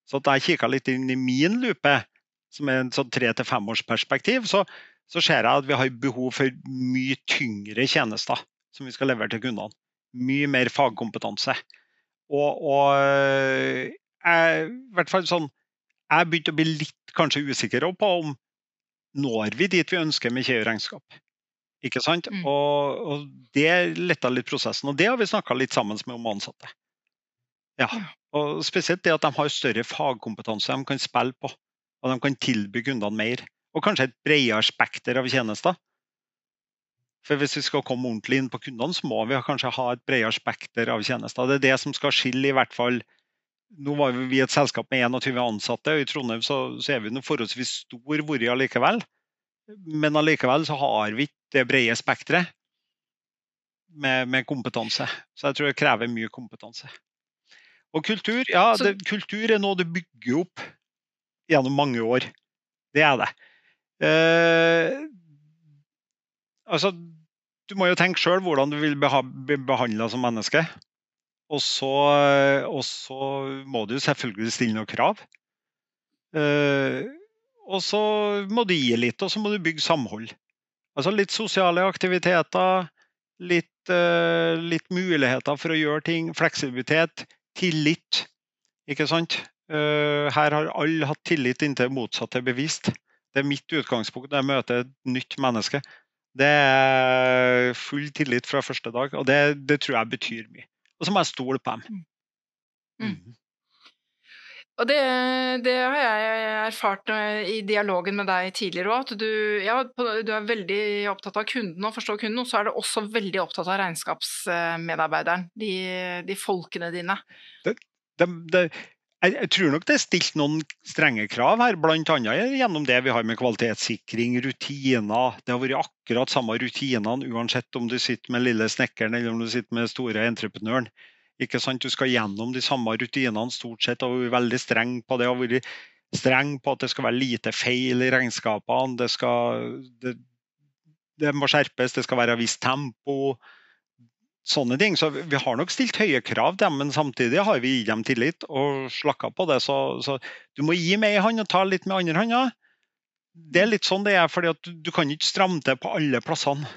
Så at jeg kikka litt inn i min lupe, som er en sånn tre til femårsperspektiv, så, så ser jeg at vi har behov for mye tyngre tjenester som vi skal levere til kundene. Mye mer fagkompetanse. Og, og eh, jeg, i hvert fall sånn, jeg begynte å bli litt kanskje usikker på om når vi dit vi ønsker med KI-regnskap. Ikke sant? Mm. Og, og, det letta litt prosessen. Og det har vi snakka litt sammen med om ansatte. Ja. Og spesielt det at de har større fagkompetanse de kan spille på. Og de kan tilby kundene mer og kanskje et bredere spekter av tjenester. For Hvis vi skal komme ordentlig inn på kundene, så må vi kanskje ha et bredere spekter av tjenester. Det er det som skal skille i hvert fall Nå var vi et selskap med 21 ansatte, og i Trondheim så, så er vi noe forholdsvis stor vært allikevel. Men allikevel så har vi ikke det brede spekteret med, med, kompetanse. Så jeg tror det krever mye kompetanse. Og kultur, ja, det, kultur er noe du bygger opp gjennom mange år. Det er det. Eh, altså, du må jo tenke sjøl hvordan du vil bli behandla som menneske. Og så, og så, må du selvfølgelig stille noen krav. Eh, og så må du gi litt, og så må du bygge samhold. Altså litt sosiale aktiviteter, litt, eh, litt muligheter for å gjøre ting. Fleksibilitet, tillit. Ikke sant? Eh, her har alle hatt tillit inntil motsatt er bevist. Det er mitt utgangspunkt når jeg møter et nytt menneske. Det er full tillit fra første dag, og det, det tror jeg betyr mye. Og så må jeg stole på dem. Mm. Mm. mm. Og det, det, har jeg erfart i dialogen med deg tidligere òg, at du, ja, du, er veldig opptatt av kunden og forstår kunden, og så er du også veldig opptatt av regnskapsmedarbeideren, de, de folkene dine. Det, det, jeg, tror nok det er stilt noen strenge krav her, bl.a. gjennom det vi har med kvalitetssikring, rutiner. Det har vært akkurat samme rutinene uansett om du sitter med lille snekkeren eller om du sitter med store entreprenøren. Ikke sant? Du skal gjennom de samme rutinene stort sett Har vært veldig streng på det. Har vært streng på at det skal være lite feil i regnskapene. Det, skal, det, det må skjerpes, det skal være visst tempo. Sånne ting. Så vi har nok stilt høye krav til dem, men samtidig har vi gitt dem tillit og slakka på det. Så, så du må gi med ei hånd og ta litt med andre hånda. Det er litt sånn det er, fordi du, du kan ikke stramme til på alle plassene.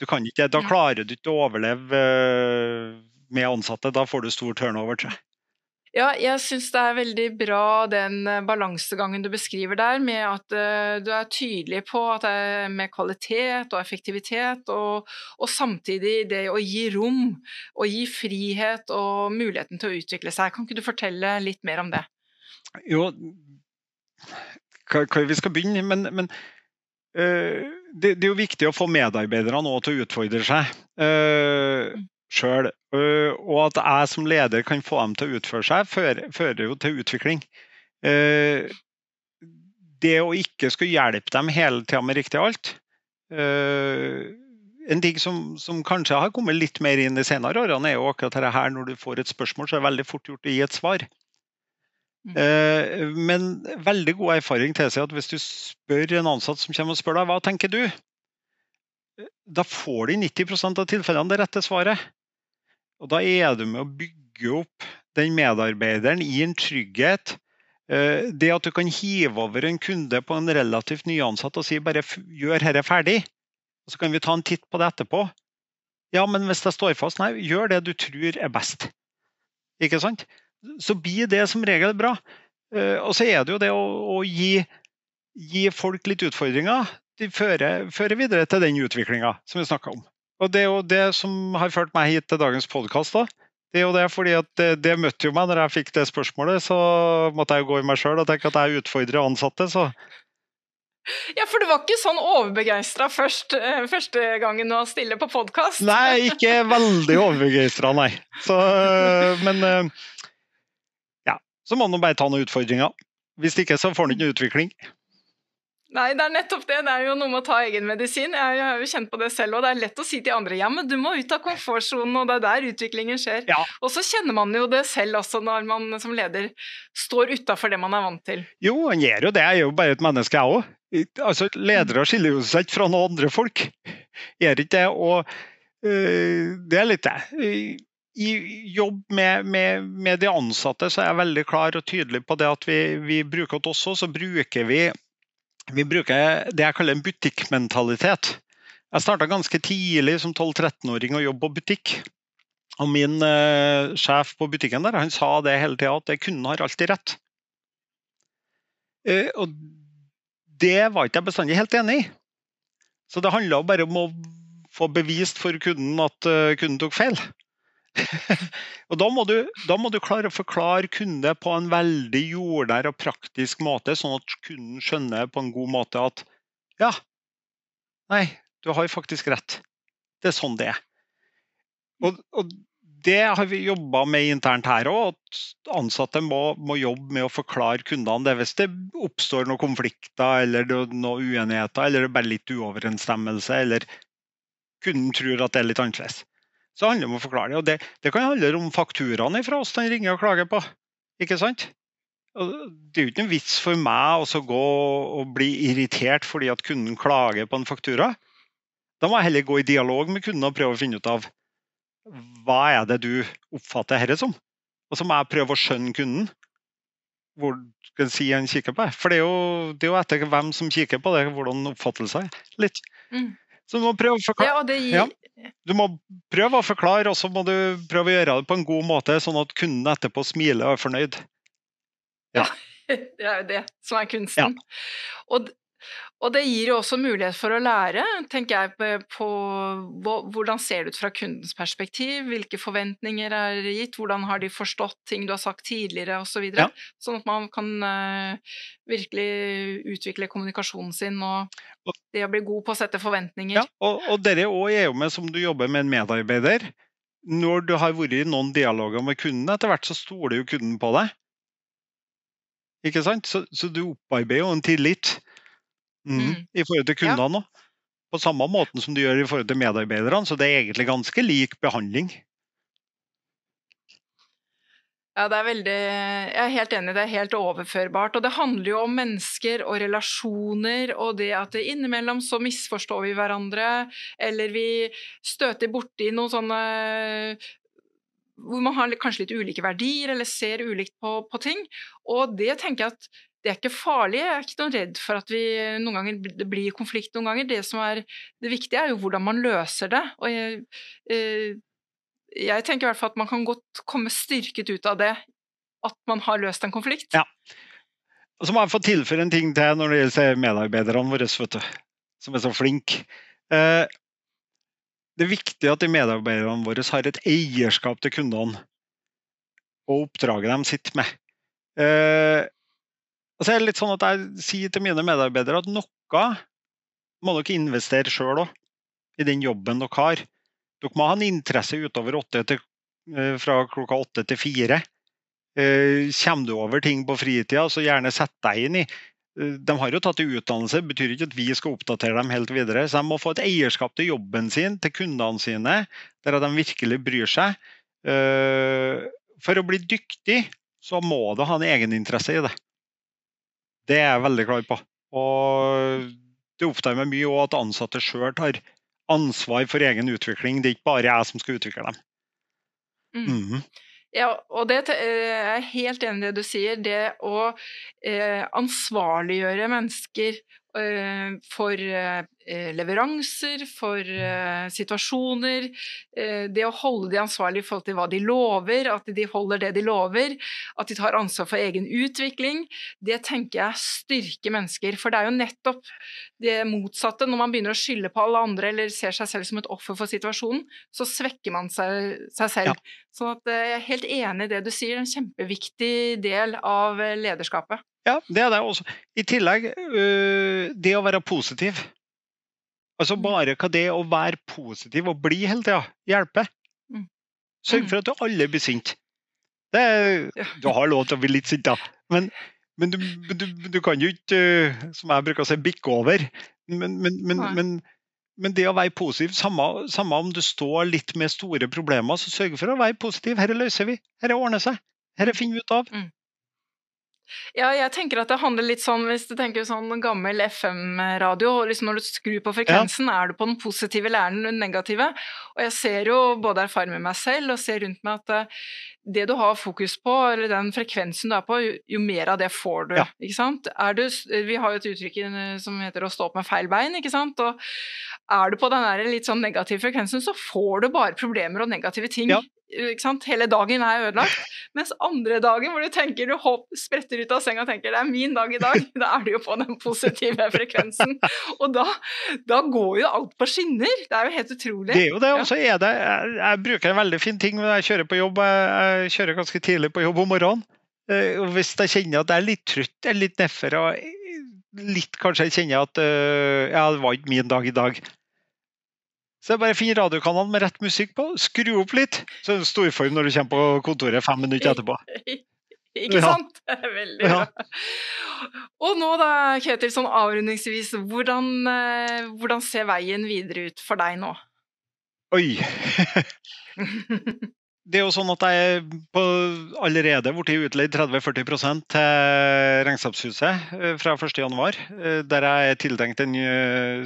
Du kan ikke, da klarer du ikke å overleve eh, med ansatte. Da får du stor turnover. Tror jeg. Ja, jeg syns det er veldig bra den eh, balansegangen du beskriver der, med at uh, du er tydelig på at det er med kvalitet og effektivitet, og, og, samtidig det å gi rom og gi frihet og muligheten til å utvikle seg. Kan ikke du fortelle litt mer om det? Jo, hva vi skal begynne, men, men uh, det, det, er jo viktig å få medarbeidere nå til å utfordre seg uh, sjøl. Uh, og at jeg som leder kan få dem til å utføre seg, fører, fører jo til utvikling. Uh, det å ikke skulle hjelpe dem hele tida med riktig alt En ting som, som, kanskje har kommet litt mer inn de senere årene, er jo akkurat dette her når du får et spørsmål, så er det veldig fort gjort å gi et svar. Mm. Eh, men veldig god erfaring tilsier at hvis du spør en ansatt som kommer og spør deg hva tenker du, da får de 90% av tilfellene det rette svaret. Og da er du med å bygge opp den medarbeideren i en trygghet. Eh, det at du kan hive over en kunde på en relativt nyansatt og si bare gjør dette ferdig, og så kan vi ta en titt på det etterpå. Ja, men hvis jeg står fast, nei, gjør det du tror er best. Ikke sant? så blir det som regel bra. Eh, og så er det jo det å, å gi, gi, folk litt utfordringer. De fører, fører videre til den utviklinga som vi snakka om. Og det er jo det som har ført meg hit til dagens podkast. Det er jo det fordi at det, det, møtte jo meg når jeg fikk det spørsmålet. Så måtte jeg jo gå i meg sjøl og tenke at jeg utfordrer ansatte. Så ja, for du var ikke sånn overbegeistra først, eh, første gangen du stille på podkast? Nei, ikke veldig overbegeistra, nei. Så, men ja, så må man bare ta noen utfordringer. Hvis ikke så får man ikke utvikling. Nei, det er nettopp det. Det er jo noe med å ta egen medisin. Jeg har jo kjent på det selv, og det er lett å si til andre ja, men du må ut av komfortsonen, og det er der utviklingen skjer. Ja. Og så kjenner man jo det selv også, når man som leder står utafor det man er vant til. Jo, han gjør jo det. Jeg er jo bare et menneske, jeg òg. Altså, ledere skiller jo seg ikke fra noen andre folk. Gjør ikke det. Og øh, det er litt det i jobb med, med, med, de ansatte så er jeg veldig klar og tydelig på det at vi, vi bruker oss også, så bruker vi, vi bruker det jeg kaller en butikkmentalitet. Jeg starta ganske tidlig som 12-13-åring å jobbe på butikk. Og min eh, sjef på butikken der, han sa det hele tida, at kunden har alltid rett. Eh, og det var ikke jeg bestandig helt enig i. Så det handla bare om å få bevist for kunden at uh, kunden tok feil. Og da må, du, da må, du, klare å forklare kunde på en veldig jordnær og praktisk måte, sånn at kunden skjønner på en god måte at ja, nei, du har faktisk rett. Det er sånn det er. Og, og det har vi jobba med internt her òg, at ansatte må, må, jobbe med å forklare kundene det hvis det oppstår noen konflikter eller noen uenigheter eller det er bare litt uoverensstemmelse eller kunden tror at det er litt annerledes så handler det om å forklare det. Og det, det kan handle om fakturaene fra oss den ringer og klager på. Ikke sant? Det er jo ikke en vits for meg å gå og bli irritert fordi at kunden klager på en faktura. Da må jeg heller gå i dialog med kunden og prøve å finne ut av hva er det du oppfatter dette som. Og så må jeg prøve å skjønne kunden. Hvor skal si han kikker på det. For det er, jo, det er jo etter hvem som kikker på det, hvordan oppfattelsen er. Litt. Mm. Så du må prøve å forklare. Ja, gir, ja. Du må prøve å forklare, og så må du prøve å gjøre det på en god måte, sånn at kunden etterpå smiler og er fornøyd. Ja. <laughs> Det er jo det som er kunsten. Ja. Og, og, det gir jo også mulighet for å lære, tenker jeg, på hvordan ser det ut fra kundens perspektiv, hvilke forventninger er gitt, hvordan har de forstått ting du har sagt tidligere osv. Så videre, ja. Sånn at man kan uh, virkelig utvikle kommunikasjonen sin og det å bli god på å sette forventninger. Ja, og, og dere òg er jo med som du jobber med en medarbeider. Når du har vært i noen dialoger med kunden, etter hvert så stoler jo kunden på deg. Ikke sant? Så, så du opparbeider jo en tillit mm, mm. i forhold til kundene òg. Ja. På samme måten som du gjør i forhold til medarbeiderne, så det er egentlig ganske lik behandling. Ja, det er veldig Jeg er helt enig, det er helt overførbart. Og det handler jo om mennesker og relasjoner, og det at det innimellom så misforstår vi hverandre, eller vi støter borti noen sånne hvor man har kanskje litt ulike verdier, eller ser ulikt på, på ting. Og det tenker jeg at det er ikke farlig. Jeg er ikke noe redd for at vi noen ganger, det blir konflikt noen ganger. Det som er det viktige, er jo hvordan man løser det. Og jeg, eh, jeg tenker i hvert fall at man kan godt komme styrket ut av det, at man har løst en konflikt. Ja. Og så må jeg få tilføre en ting til når det gjelder medarbeiderne våre, vet du, som er så flinke. Eh, det er viktig at de medarbeiderne våre har et eierskap til kundene og oppdraget de sitter med. Eh, og så er litt sånn at Jeg sier til mine medarbeidere at noe må dere investere sjøl òg, i den jobben dere har. Dere må ha en interesse utover 8 til, eh, fra klokka åtte til fire. Eh, kommer du over ting på fritida, så gjerne sett deg inn i. Eh, de har jo tatt utdannelse, det betyr ikke at vi skal oppdatere dem helt videre. Så de må få et eierskap til jobben sin, til kundene sine, der de virkelig bryr seg. For å bli dyktig, så må du ha en egeninteresse i det. Det er jeg veldig klar på. Og det opptar meg mye at ansatte sjøl tar ansvar for egen utvikling. Det er ikke bare jeg som skal utvikle dem. Mm. Mm -hmm. Ja, og det eh, er helt enig i det du sier. Det å eh, ansvarliggjøre mennesker for eh, Eh, leveranser, for uh, situasjoner. Det å holde de ansvarlige i forhold til hva de lover, at de holder det de lover, at de tar ansvar for egen utvikling, det tenker jeg styrker mennesker. For det er jo nettopp det motsatte. Når man begynner å skylde på alle andre eller ser seg selv som et offer for situasjonen, så svekker man seg, seg selv. Ja. Så uh, jeg er helt enig i det du sier, en kjempeviktig del av lederskapet. Ja, det er det også. I tillegg, det å være positiv. Altså mm. bare hva det å være positiv og bli hele tida hjelper. Mm. Sørg for mm. at du alle blir sinte. Du har lov til å bli litt sint, da. Men, men du, du, du, kan jo ikke, som jeg bruker å si, bikke over. Men, men, men det å være positiv, samme, samme, om du står litt med store problemer, så sørg for å være positiv. Dette løser vi. Dette ordner seg. Dette finner vi ut av. Ja, jeg tenker at det handler litt sånn, hvis du tenker sånn gammel FM-radio, liksom når du skrur på frekvensen, ja. er du på den positive er den negative? Og jeg ser jo, både erfarer med meg selv og ser rundt meg, at eh, det du har fokus på, eller den frekvensen du er på, jo mer av det får du. Ja. ikke sant? Du, vi har jo et uttrykk som heter å stå opp med feil bein, ikke sant. Og er du på den der litt sånn negative frekvensen, så får du bare problemer og negative ting. Ja. Hele dagen er ødelagt. Mens andre dagen hvor du tenker du hopp, spretter ut av senga og tenker det er min dag i dag, <laughs> da er du jo på den positive frekvensen. Og da, da går jo alt på skinner. Det er jo helt utrolig. Det er jo det. Og så er det jeg, jeg, bruker en veldig fin ting når jeg kjører på jobb. Jeg, jeg kjører ganske tidlig på jobb om morgenen. Eh, og hvis jeg kjenner at jeg er litt trøtt eller litt nedfor og litt kanskje jeg kjenner at uh, ja, det var ikke min dag i dag, så jeg bare finner radiokanalen med rett musikk på, skru opp litt, så er det storform når du kommer på kontoret fem minutter etterpå. <laughs> Ikke sant? Ja. Veldig bra. Ja. Og nå da, Ketil, sånn avrundingsvis, hvordan, eh, hvordan, ser veien videre ut for deg nå? Oi! <laughs> Det er jo sånn at jeg på allerede blitt utleid 30-40% til Regnskapshuset eh, fra 1.1, eh, der jeg er tiltenkt en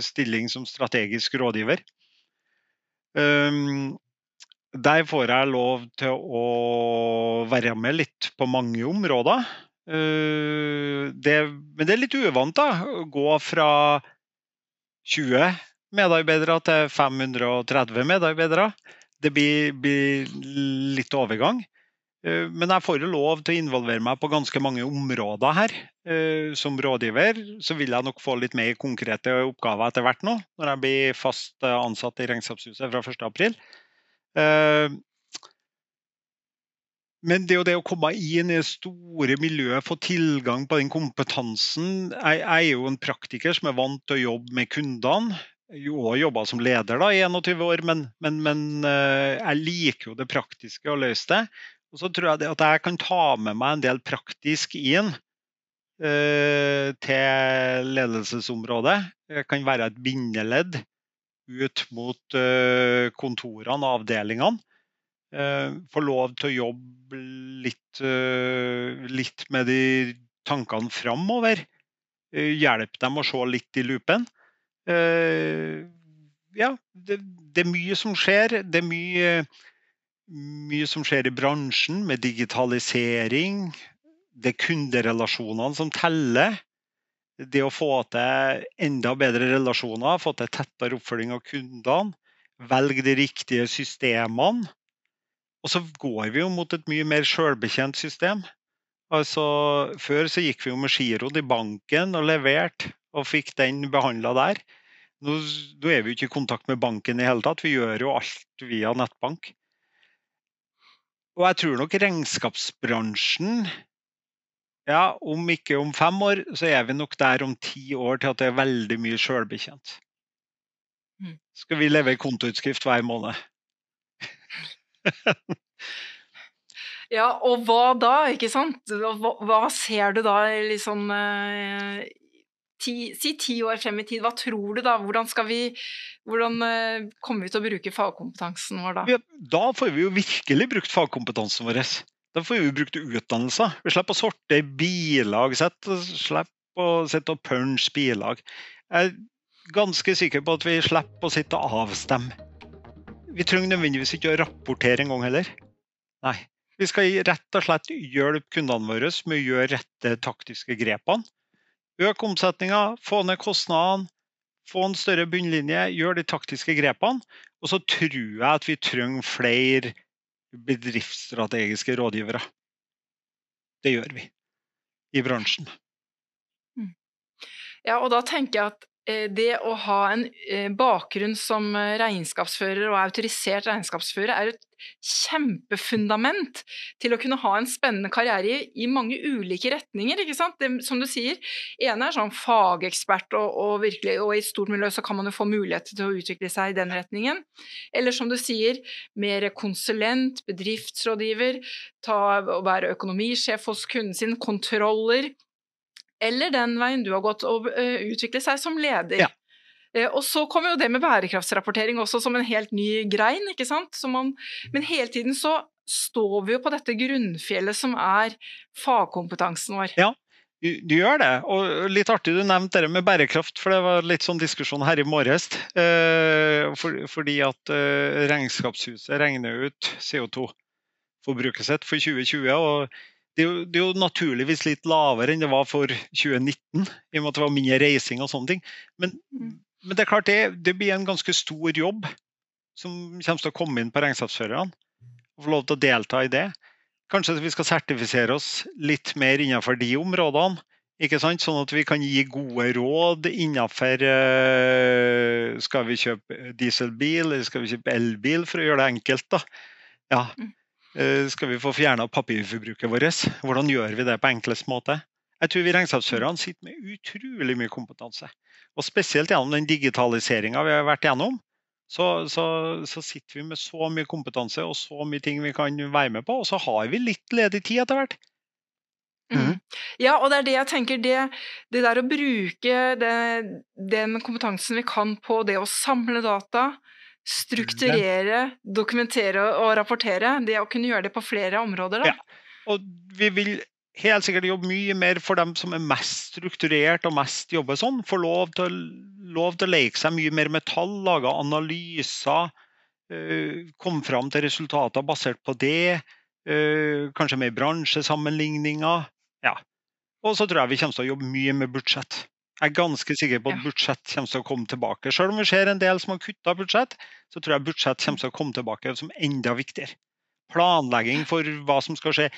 stilling som strategisk rådgiver. Um, der får jeg lov til å være med litt på mange områder. Det, men det er litt uvant da, gå fra 20 medarbeidere til 530 medarbeidere. Det blir, blir litt overgang. Uh, men jeg får jo lov til å involvere meg på ganske mange områder her. Uh, som rådgiver så vil jeg nok få litt mer konkrete oppgaver etter hvert nå, når jeg blir fast ansatt i Regnskapshuset fra 1.4. Eh, men det, det å komme inn i det store miljøet, få tilgang på den kompetansen Jeg, er jo en praktiker som er vant til å jobbe med kundene. Jeg òg jobba som leder da, i 21 år, men, men, men, eh, jeg liker jo det praktiske og løse det. Og så tror jeg at jeg kan ta med meg en del praktisk inn eh, til ledelsesområdet. Jeg kan være et bindeledd ut mot eh, kontorene og avdelingene. Eh, få lov til å jobbe litt eh, litt med de tankene framover. Uh, hjelpe dem å se litt i loopen. Uh, ja, det, det, er mye som skjer. Det er mye, mye som skjer i bransjen med digitalisering. Det er kunderelasjonene som teller. Det å få til enda bedre relasjoner, få til tettere oppfølging av kundene. Velge de riktige systemene. Og så går vi jo mot et mye mer sjølbetjent system. Altså, før så gikk vi jo med giroen i banken og leverte, og fikk den behandla der. Nå, nå, er vi jo ikke i kontakt med banken i hele tatt, vi gjør jo alt via nettbank. Og jeg tror nok regnskapsbransjen ja, Om ikke om fem år, så er vi nok der om ti år til at det er veldig mye sjølbetjent. Mm. Skal vi leve i kontoutskrift hver måned? <laughs> Ja, og hva da, ikke sant? Hva, hva ser du da liksom eh, ti, Si ti år frem i tid, hva tror du da? Hvordan skal vi hvordan eh, kommer vi til å bruke fagkompetansen vår da? Ja, da får vi jo virkelig brukt fagkompetansen vår. Da får vi brukt utdannelser. Vi slipper å sorte bilag, slipper å sitte og punche bilag. Jeg er ganske sikker på at vi slipper å sitte og avstemme. Vi trenger nødvendigvis ikke å rapportere engang heller. Nei. Vi skal rett og slett hjelpe kundene våre med å gjøre rette taktiske grepene. Øke omsetninga, få ned kostnadene, få en større bunnlinje, gjør de taktiske grepene. Og så tror jeg at vi trenger flere bedriftsstrategiske rådgivere. Det gjør vi i bransjen. Mm. Ja, og da tenker jeg at Eh, det å ha en eh, bakgrunn som eh, regnskapsfører og autorisert regnskapsfører er et kjempefundament til å kunne ha en spennende karriere i, mange ulike retninger. ikke sant? Det, som du sier, ene er sånn fagekspert, og, og, virkelig, og i et stort miljø så kan man jo få mulighet til å utvikle seg i den retningen. Eller som du sier, mer konsulent, bedriftsrådgiver, ta, og være økonomisjef hos kunden sin, kontroller eller den veien du har gått, uh, utvikle seg som leder. Ja. Uh, og så kommer jo det med bærekraftsrapportering også som en helt ny grein, ikke sant. Man, men hele tiden så står vi jo på dette grunnfjellet som er fagkompetansen vår. Ja, du gjør det. Og litt artig du nevnte det med bærekraft, for det var litt sånn diskusjon her i morges. Eh, for, fordi at eh, Regnskapshuset regner ut CO2-forbruket sitt for 2020. og det er, jo, det er, jo, naturligvis litt lavere enn det var for 2019, i og med at det var mindre reising og sånne ting. Men, mm. Men det er klart det, det, blir en ganske stor jobb som kommer til å komme inn på regnskapsførerne. Få lov til å delta i det. Kanskje vi skal sertifisere oss litt mer innenfor de områdene. Ikke sant? Sånn at vi kan gi gode råd innenfor uh, Skal vi kjøpe dieselbil, eller skal vi kjøpe elbil, for å gjøre det enkelt? da? Ja. Mm. Eh, skal vi få fjerna papirforbruket vårt? Hvordan gjør vi det på enklest måte? Jeg tror vi regnskapsførerne sitter med utrolig mye kompetanse. Og spesielt gjennom den digitaliseringa vi har vært gjennom, så, så, så, sitter vi med så mye kompetanse og så mye ting vi kan være med på. Og så har vi litt ledig tid etter hvert. Mm. Ja, og det er det jeg tenker. Det, det der å bruke det, den kompetansen vi kan på det å samle data, strukturere, dokumentere og rapportere. Det å kunne gjøre det på flere områder. Da. Ja. Og vi vil helt sikkert jobbe mye mer for dem som er mest strukturert og mest jobber sånn. Få lov til, lov til å leke seg mye mer med tall, lage analyser. Øh, komme fram til resultater basert på det. Øh, kanskje mer bransjesammenligninger. Ja. Og så tror jeg vi kommer til å jobbe mye med budsjett. Jeg er ganske sikker på at budsjett kommer til å komme tilbake. Selv om vi ser en del som har kutta budsjett, så tror jeg budsjett kommer til å komme tilbake som enda viktigere. Planlegging for hva som skal skje.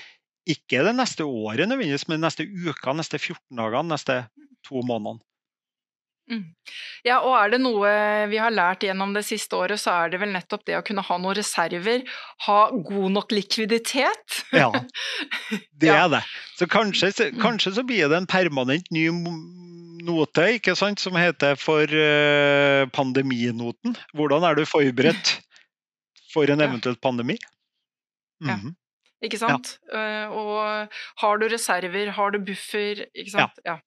Ikke det neste året nødvendigvis, men neste uka, neste 14 dagene, neste to månedene. Mm. Ja, og er det noe vi har lært gjennom det siste året, så er det vel nettopp det å kunne ha noen reserver. Ha god nok likviditet. ja, <laughs> det er det. Så kanskje, kanskje så blir det en permanent ny note ikke sant, som heter for uh, pandeminoten. Hvordan er du forberedt for en eventuell pandemi? Mm -hmm. ja. Ikke sant? Ja. Uh, og har du reserver, har du buffer, ikke sant? Ja.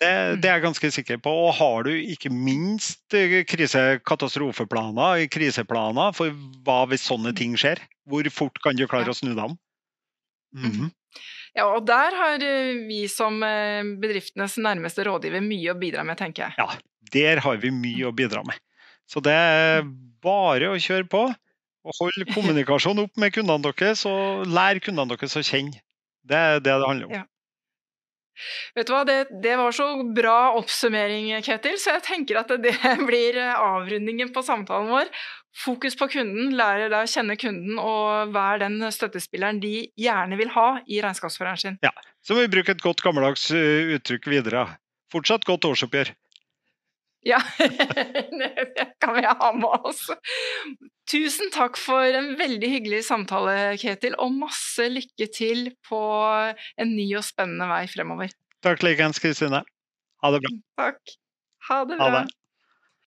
Det, mm. det, er jeg ganske sikker på. Og har du ikke minst krisekatastrofeplaner, kriseplaner for hva hvis sånne mm. ting skjer? Hvor fort kan du klare å snu dem? -hmm. Ja, og der har eh, vi som eh, bedriftenes nærmeste rådgiver mye å bidra med, tenker jeg. Ja, der har vi mye å bidra med. Så det er bare å kjøre på. Og holde kommunikasjon opp med kundene deres, og lær kundene deres å kjenne. Det er det det handler om. Ja. Vet du hva, det, det var så bra oppsummering, Ketil, så jeg tenker at det <laughs> blir eh, avrundingen på samtalen vår. Fokus på kunden, lære deg å kjenne kunden og vær den støttespilleren de gjerne vil ha i regnskapsføreren sin. Ja, Så må vi bruke et godt gammeldags uh, uttrykk videre. Fortsatt godt årsoppgjør. Ja, <laughs> det kan vi ha med oss. Tusen takk for en veldig hyggelig samtale, Ketil, og masse lykke til på en ny og spennende vei fremover. Takk likeens, Kristine. Ha det bra. Takk. Ha det Ha bra. det.